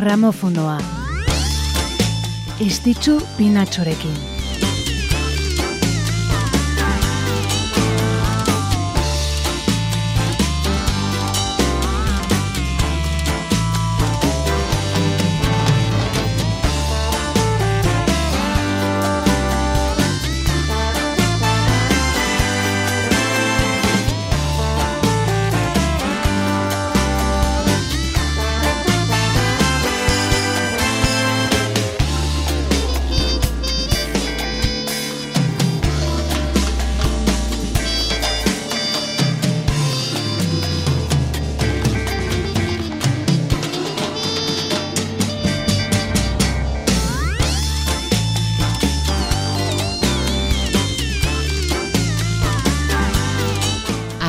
gramofonoa. Ez ditzu pinatxorekin.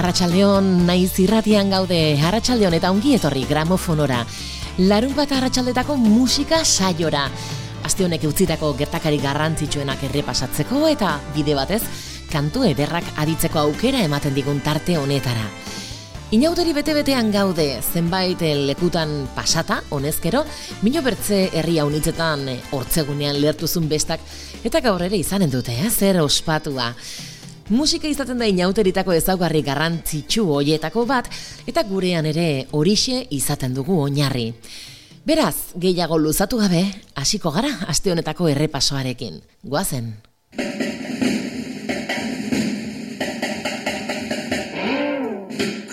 Arratxaldeon naiz irratian gaude, Arratxaldeon eta ongi etorri gramofonora. Larun bat Arratxaldetako musika saiora. Aste honek utzitako gertakari garrantzitsuenak errepasatzeko eta bide batez, kantu ederrak aditzeko aukera ematen digun tarte honetara. Inauteri bete-betean gaude, zenbait lekutan pasata, honezkero, mino bertze herria unitzetan hortzegunean lertuzun bestak, eta gaur ere izanen dute, eh? zer ospatua. Musika izaten da inauteritako ezaugarri garrantzitsu hoietako bat, eta gurean ere horixe izaten dugu oinarri. Beraz, gehiago luzatu gabe, hasiko gara aste honetako errepasoarekin. Goazen!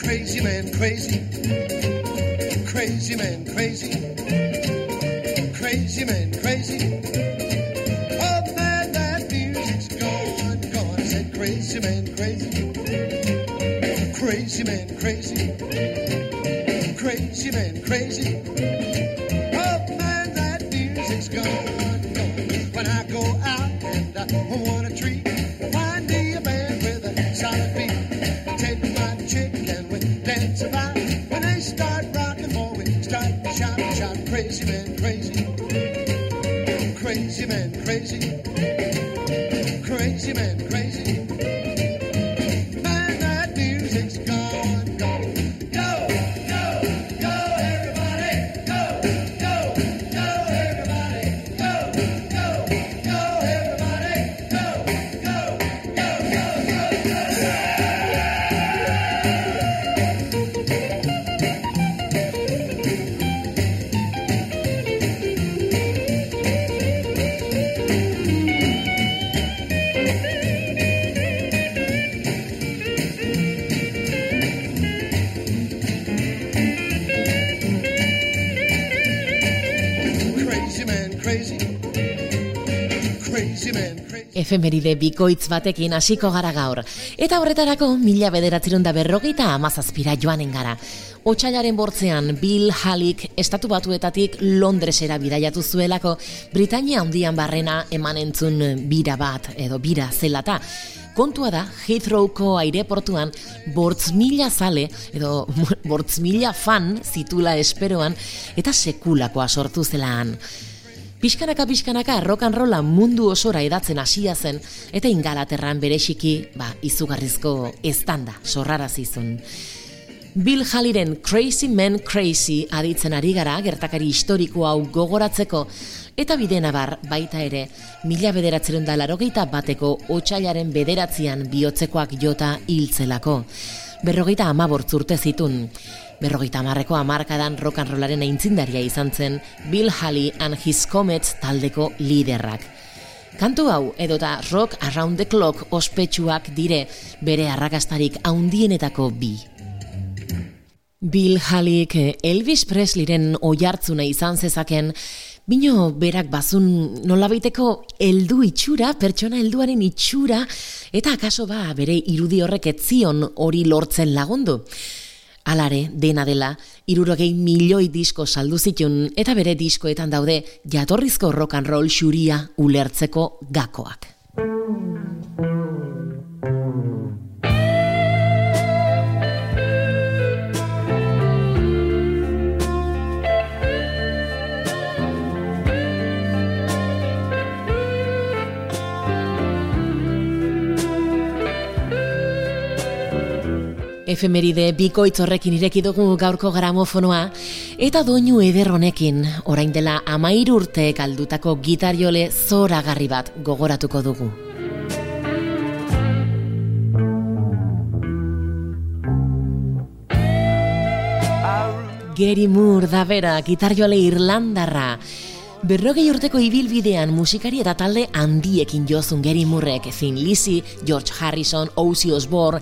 Crazy man, crazy. Crazy man, crazy. Crazy man, efemeride bikoitz batekin hasiko gara gaur. Eta horretarako mila bederatzerun da berrogeita amazazpira joanen gara. Otsailaren bortzean Bill Hallik estatu batuetatik Londresera bidaiatu zuelako Britania handian barrena eman entzun bira bat edo bira zelata. Kontua da, Heathrowko aireportuan bortz mila zale, edo bortz mila fan zitula esperoan, eta sekulakoa sortu zelaan. Piskanaka piskanaka rock rolla mundu osora edatzen hasia zen eta ingalaterran berexiki, ba, izugarrizko estanda sorrara zizun. Bill Halliren Crazy Man Crazy aditzen ari gara gertakari historiko hau gogoratzeko eta bidena bar baita ere mila bederatzeren da larogeita bateko otxailaren bederatzean bihotzekoak jota hiltzelako. Berrogeita amabortzurte zitun. Berrogeita marreko amarkadan rollaren aintzindaria izan zen Bill Haley and His Comets taldeko liderrak. Kantu hau edota rock around the clock ospetsuak dire bere arrakastarik haundienetako bi. Bill Haleyk Elvis Presleyren oihartzuna izan zezaken, bino berak bazun nolabaiteko heldu itxura, pertsona helduaren itxura, eta akaso ba bere irudi horrek etzion hori lortzen lagundu. Alare, dena dela, irurogei milioi disko saldu zitun eta bere diskoetan daude jatorrizko rock and roll xuria ulertzeko gakoak. Efemeride bikoitz horrekin ireki dugu gaurko gramofonoa, eta doinu eder honekin, orain dela amair urte galdutako gitariole zoragarri bat gogoratuko dugu. Gary Moore da bera, gitarjoale Irlandarra, Berrogei urteko ibilbidean musikari eta talde handiekin jozun Gary Murrek, Thin Lizzy, George Harrison, Ozzy Osbourne,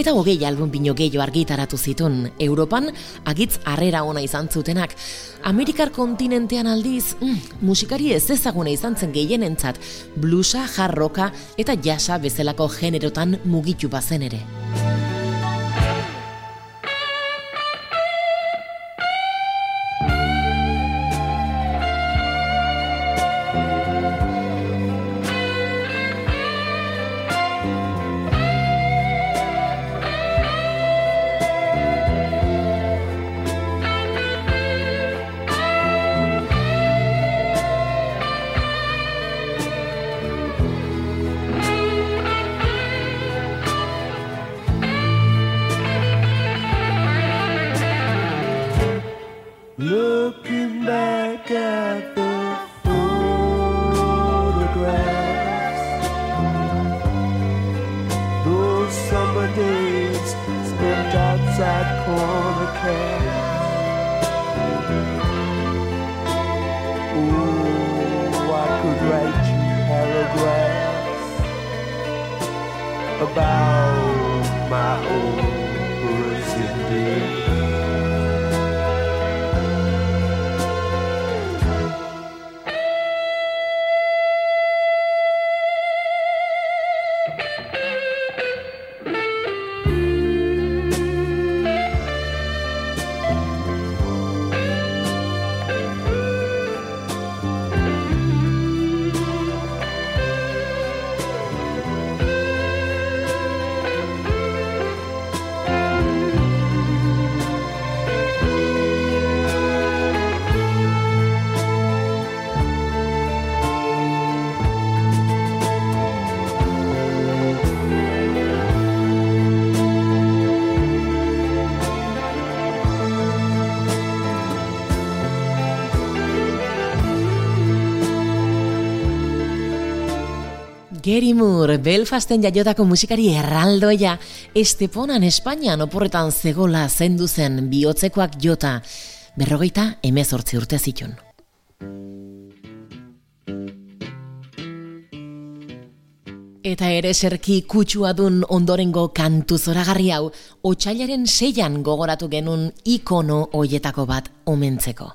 eta hogei album bino gehiago argitaratu zitun. Europan, agitz harrera ona izan zutenak. Amerikar kontinentean aldiz, mm, musikari ez ezaguna izan zen gehienentzat, blusa, jarroka eta jasa bezalako generotan mugitu bazen ere. Looking back at the photographs, those summer days spent outside corner cafes. I could write you paragraphs about my old. Gary Moore, Belfasten jaiotako musikari erraldoia, Esteponan Espainian oporretan zegola zendu zen bihotzekoak jota, berrogeita emezortzi urte zitun. Eta ere serki kutsua dun ondorengo kantu zoragarri hau, otxailaren seian gogoratu genun ikono hoietako bat omentzeko.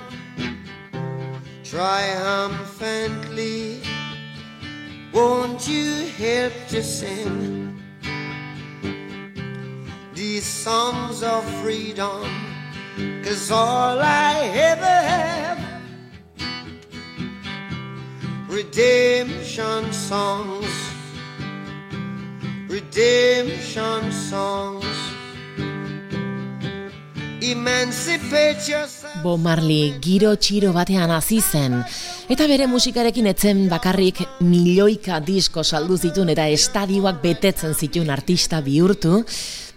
triumphantly. Won't you help to sing these songs of freedom? Cause all I ever have, redemption songs, redemption songs. Bo Marley giro txiro batean hasi zen eta bere musikarekin etzen bakarrik milioika disko saldu zitun eta estadioak betetzen zitun artista bihurtu,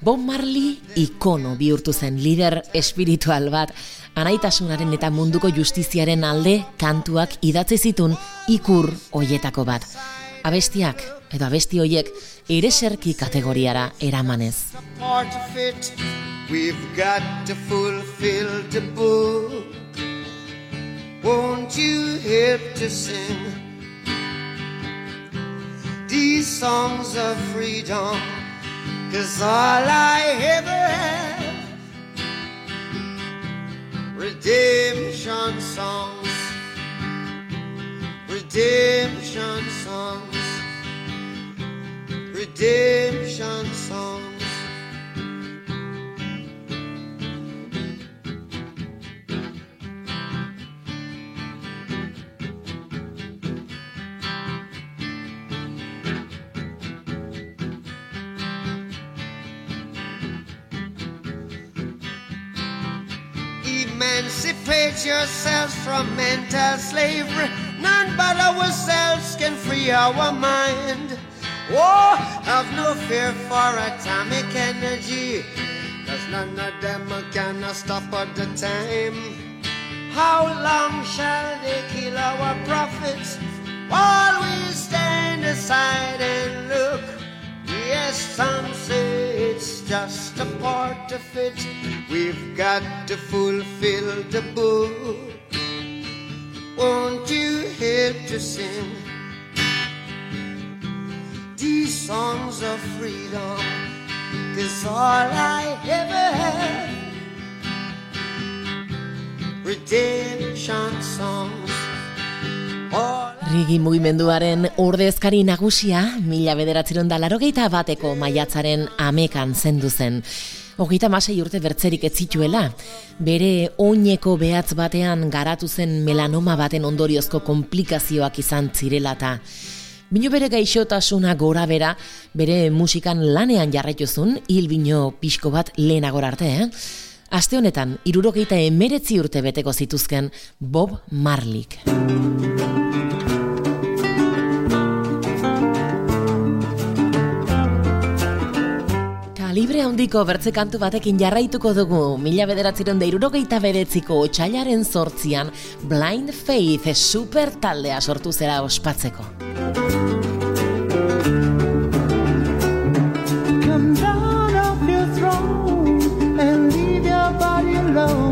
Bo Marley ikono bihurtu zen lider espiritual bat, anaitasunaren eta munduko justiziaren alde kantuak idatzi zitun ikur hoietako bat. Abestiak edo abesti hoiek ere serki kategoriara eramanez. These songs of freedom? Cause all I ever have, redemption songs, redemption songs. Redemption songs. Emancipate yourselves from mental slavery. None but ourselves can free our mind. Oh, have no fear for atomic energy. Cause none of them can stop at the time. How long shall they kill our prophets while we stand aside and look? Yes, some say it's just a part of it. We've got to fulfill the book. Won't you help to sing songs of freedom? Cause all I ever had redemption songs. Rigi mugimenduaren ordezkari nagusia, mila bederatzeron da larogeita bateko maiatzaren amekan zendu zen. Hogeita masei urte bertzerik ez zituela, bere oineko behatz batean garatu zen melanoma baten ondoriozko komplikazioak izan zirelata. Bino bere gaixotasuna gora bera, bere musikan lanean jarraituzun, hil bino pixko bat lehenagor arte, eh? Aste honetan, irurogeita emeretzi urte beteko zituzken Bob Marlik. Kalibre handiko bertze kantu batekin jarraituko dugu, mila bederatziron da irurogeita beretziko otxailaren sortzian, Blind Faith super taldea sortu zera ospatzeko. Come down off your throne and leave your body alone.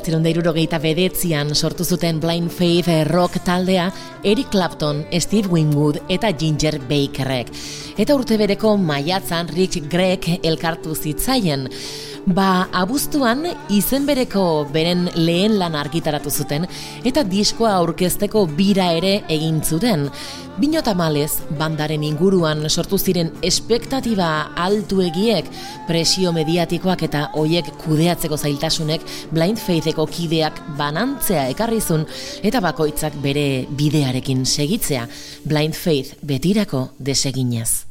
Bederatzeron da irurogeita bedetzian sortu zuten Blind Faith eh, rock taldea Eric Clapton, Steve Winwood eta Ginger Bakerrek. Eta urte bereko maiatzan Rick Gregg elkartu zitzaien. Ba, abuztuan izen bereko beren lehen lan argitaratu zuten eta diskoa aurkezteko bira ere egin zuten. Bino tamalez, bandaren inguruan sortu ziren espektatiba altuegiek, presio mediatikoak eta hoiek kudeatzeko zailtasunek Blind Faitheko kideak banantzea ekarrizun eta bakoitzak bere bidearekin segitzea, Blind Faith betirako deseginez.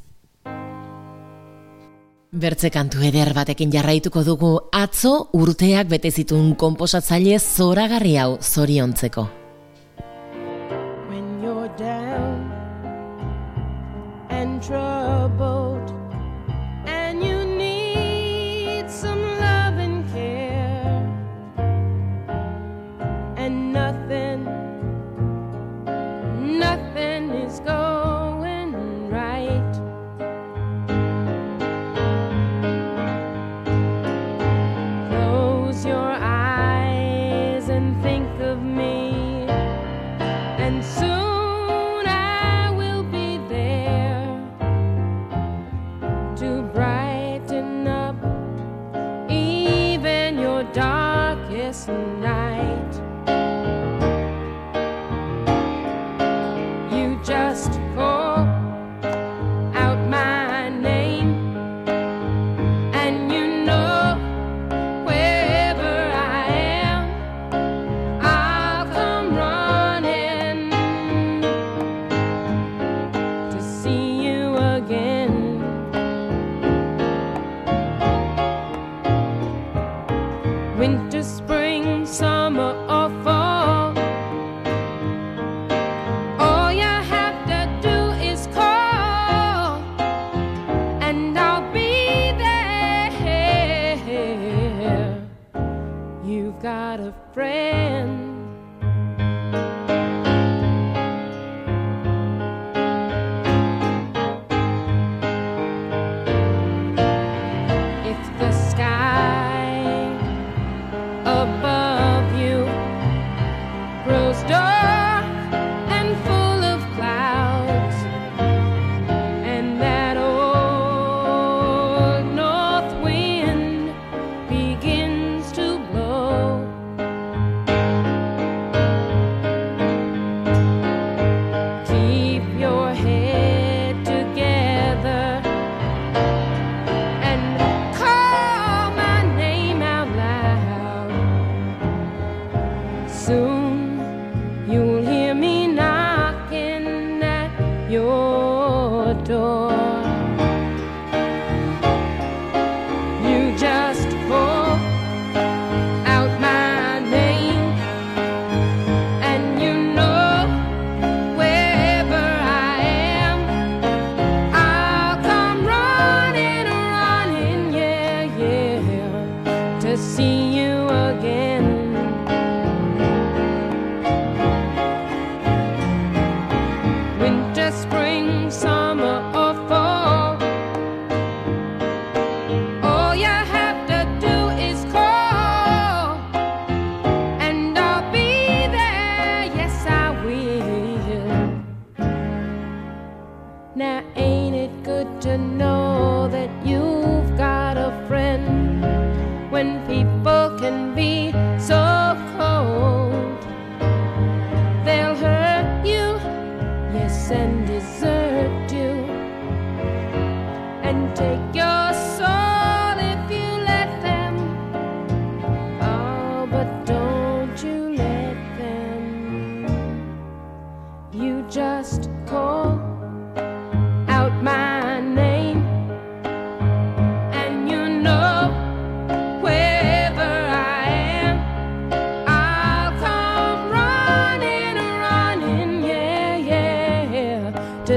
Bertze kantu eder batekin jarraituko dugu Atzo urteak bete zituen konposatzaile zoragarri hau zoriontzeko.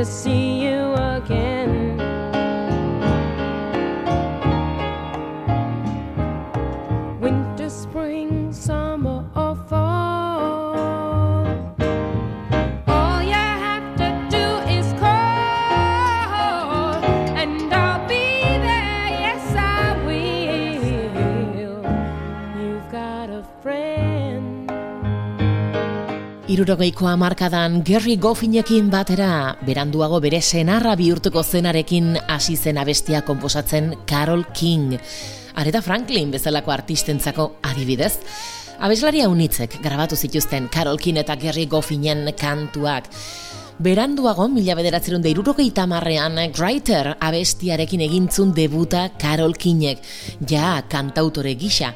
see irurogeiko hamarkadan Gerry Goffinekin batera beranduago bere senarra bihurtuko zenarekin hasi zen abestia komposatzen Carol King. Areta Franklin bezalako artistentzako adibidez, abeslaria unitzek grabatu zituzten Carol King eta Gerry Goffinen kantuak. Beranduago mila bederatzerun deirurogeita marrean Greater abestiarekin egintzun debuta Carol Kingek, ja kantautore gisa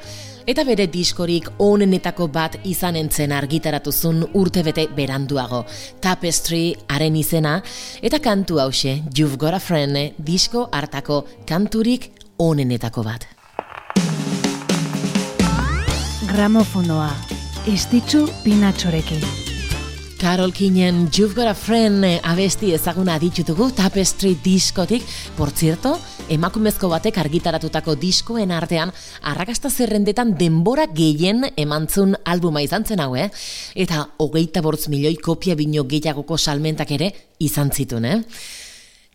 eta bere diskorik onenetako bat izan entzen argitaratuzun urtebete beranduago. Tapestry haren izena eta kantu hause You've Got a Friend disko hartako kanturik onenetako bat. Gramofonoa, istitzu pinatxorekin. Carol Kinen You've Got a Friend abesti ezaguna ditutugu Tapestry diskotik. Por cierto, emakumezko batek argitaratutako diskoen artean arrakasta zerrendetan denbora gehien emantzun albuma izan zen hau, eh? Eta hogeita bortz milioi kopia bino gehiagoko salmentak ere izan zitun, eh?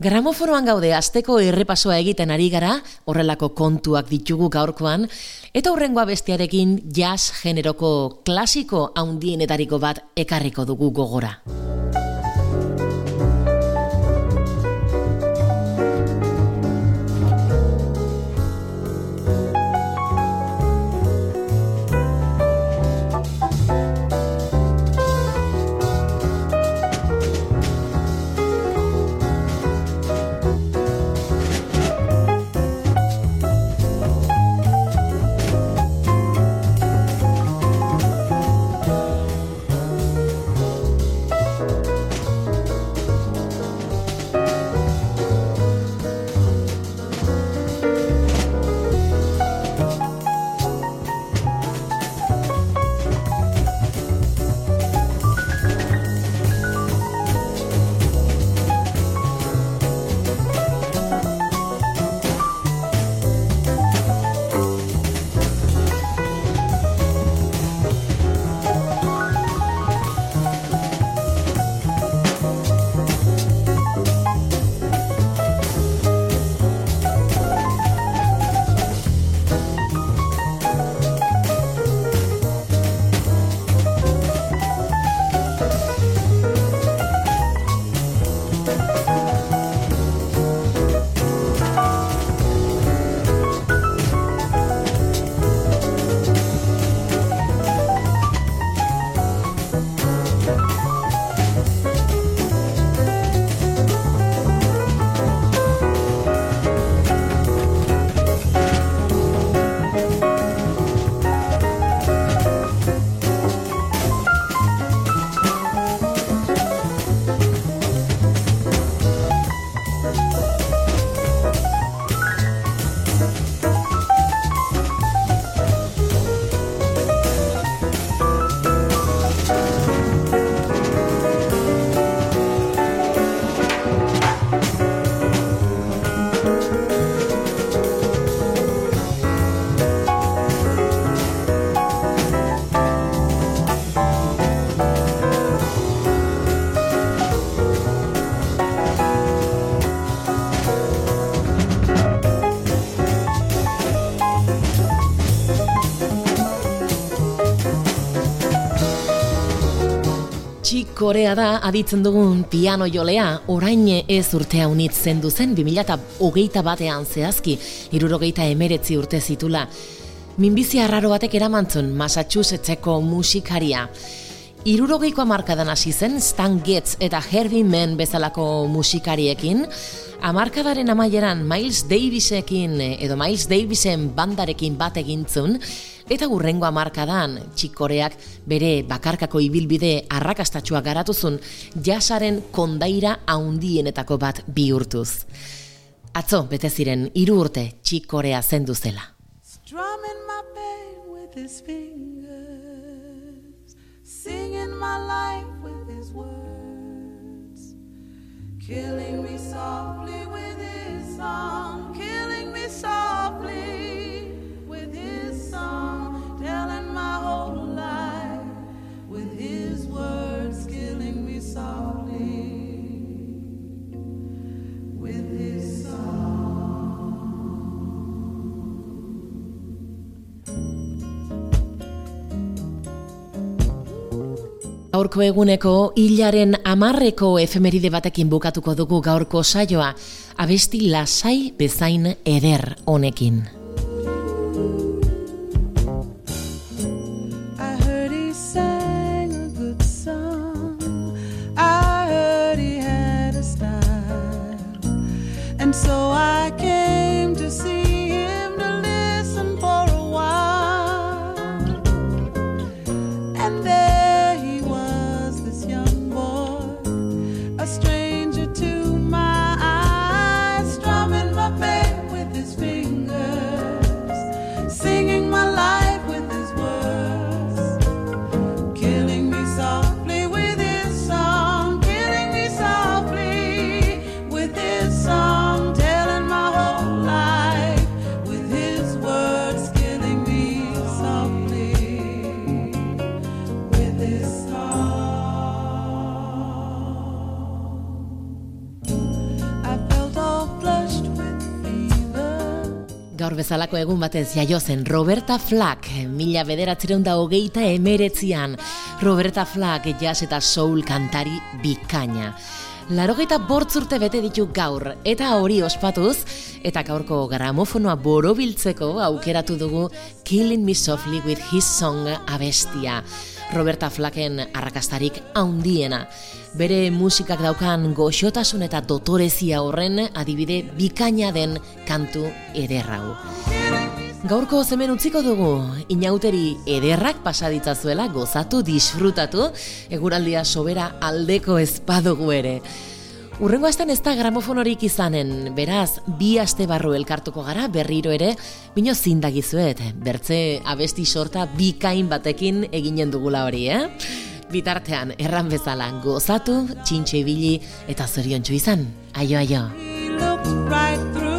Gramoforoan gaude asteko errepasoa egiten ari gara, horrelako kontuak ditugu gaurkoan, eta hurrengoa bestiarekin jazz generoko klasiko haundienetariko bat ekarriko dugu gogora. Korea da aditzen dugun piano jolea, orain ez urtea unitz zendu zen 2008 batean zehazki, irurogeita emeretzi urte zitula. Minbizi arraro batek eramantzun Massachusettseko musikaria. Irurogeiko amarkadan hasi zen Stan Getz eta Herbie Mann bezalako musikariekin, amarkadaren amaieran Miles Davisekin edo Miles Davisen bandarekin bat egintzun, eta gurrengo amarkadan txikoreak bere bakarkako ibilbide arrakastatxua garatuzun jasaren kondaira haundienetako bat bihurtuz. Atzo, bete ziren, hiru urte txikorea zendu zela. Strumming my pain with his fingers, singing my life with his words, killing me softly with his song, killing me softly Gaurko eguneko hilaren amarreko efemeride batekin bukatuko dugu gaurko saioa, abesti lasai bezain eder honekin. Gaur bezalako egun batez jaio zen Roberta Flack, mila bederatzireun da hogeita emeretzian. Roberta Flack jazz eta soul kantari bikaina. Larogeita bortzurte bete ditu gaur, eta hori ospatuz, eta gaurko gramofonoa borobiltzeko aukeratu dugu Killing Me Softly with His Song abestia. Roberta Flacken arrakastarik haundiena. Bere musikak daukan goxotasun eta dotorezia horren adibide bikaina den kantu ederrau. Gaurko zemen utziko dugu, inauteri ederrak pasaditzazuela gozatu, disfrutatu, eguraldia sobera aldeko ezpadugu ere. Urrengo astean ez da gramofonorik izanen, beraz, bi aste barru elkartuko gara berriro ere, bino zindagizuet, bertze abesti sorta bikain batekin eginen dugula hori, eh? Bitartean, erran bezala, gozatu, txintxe ibili, eta zoriontsu izan. Aio, aio.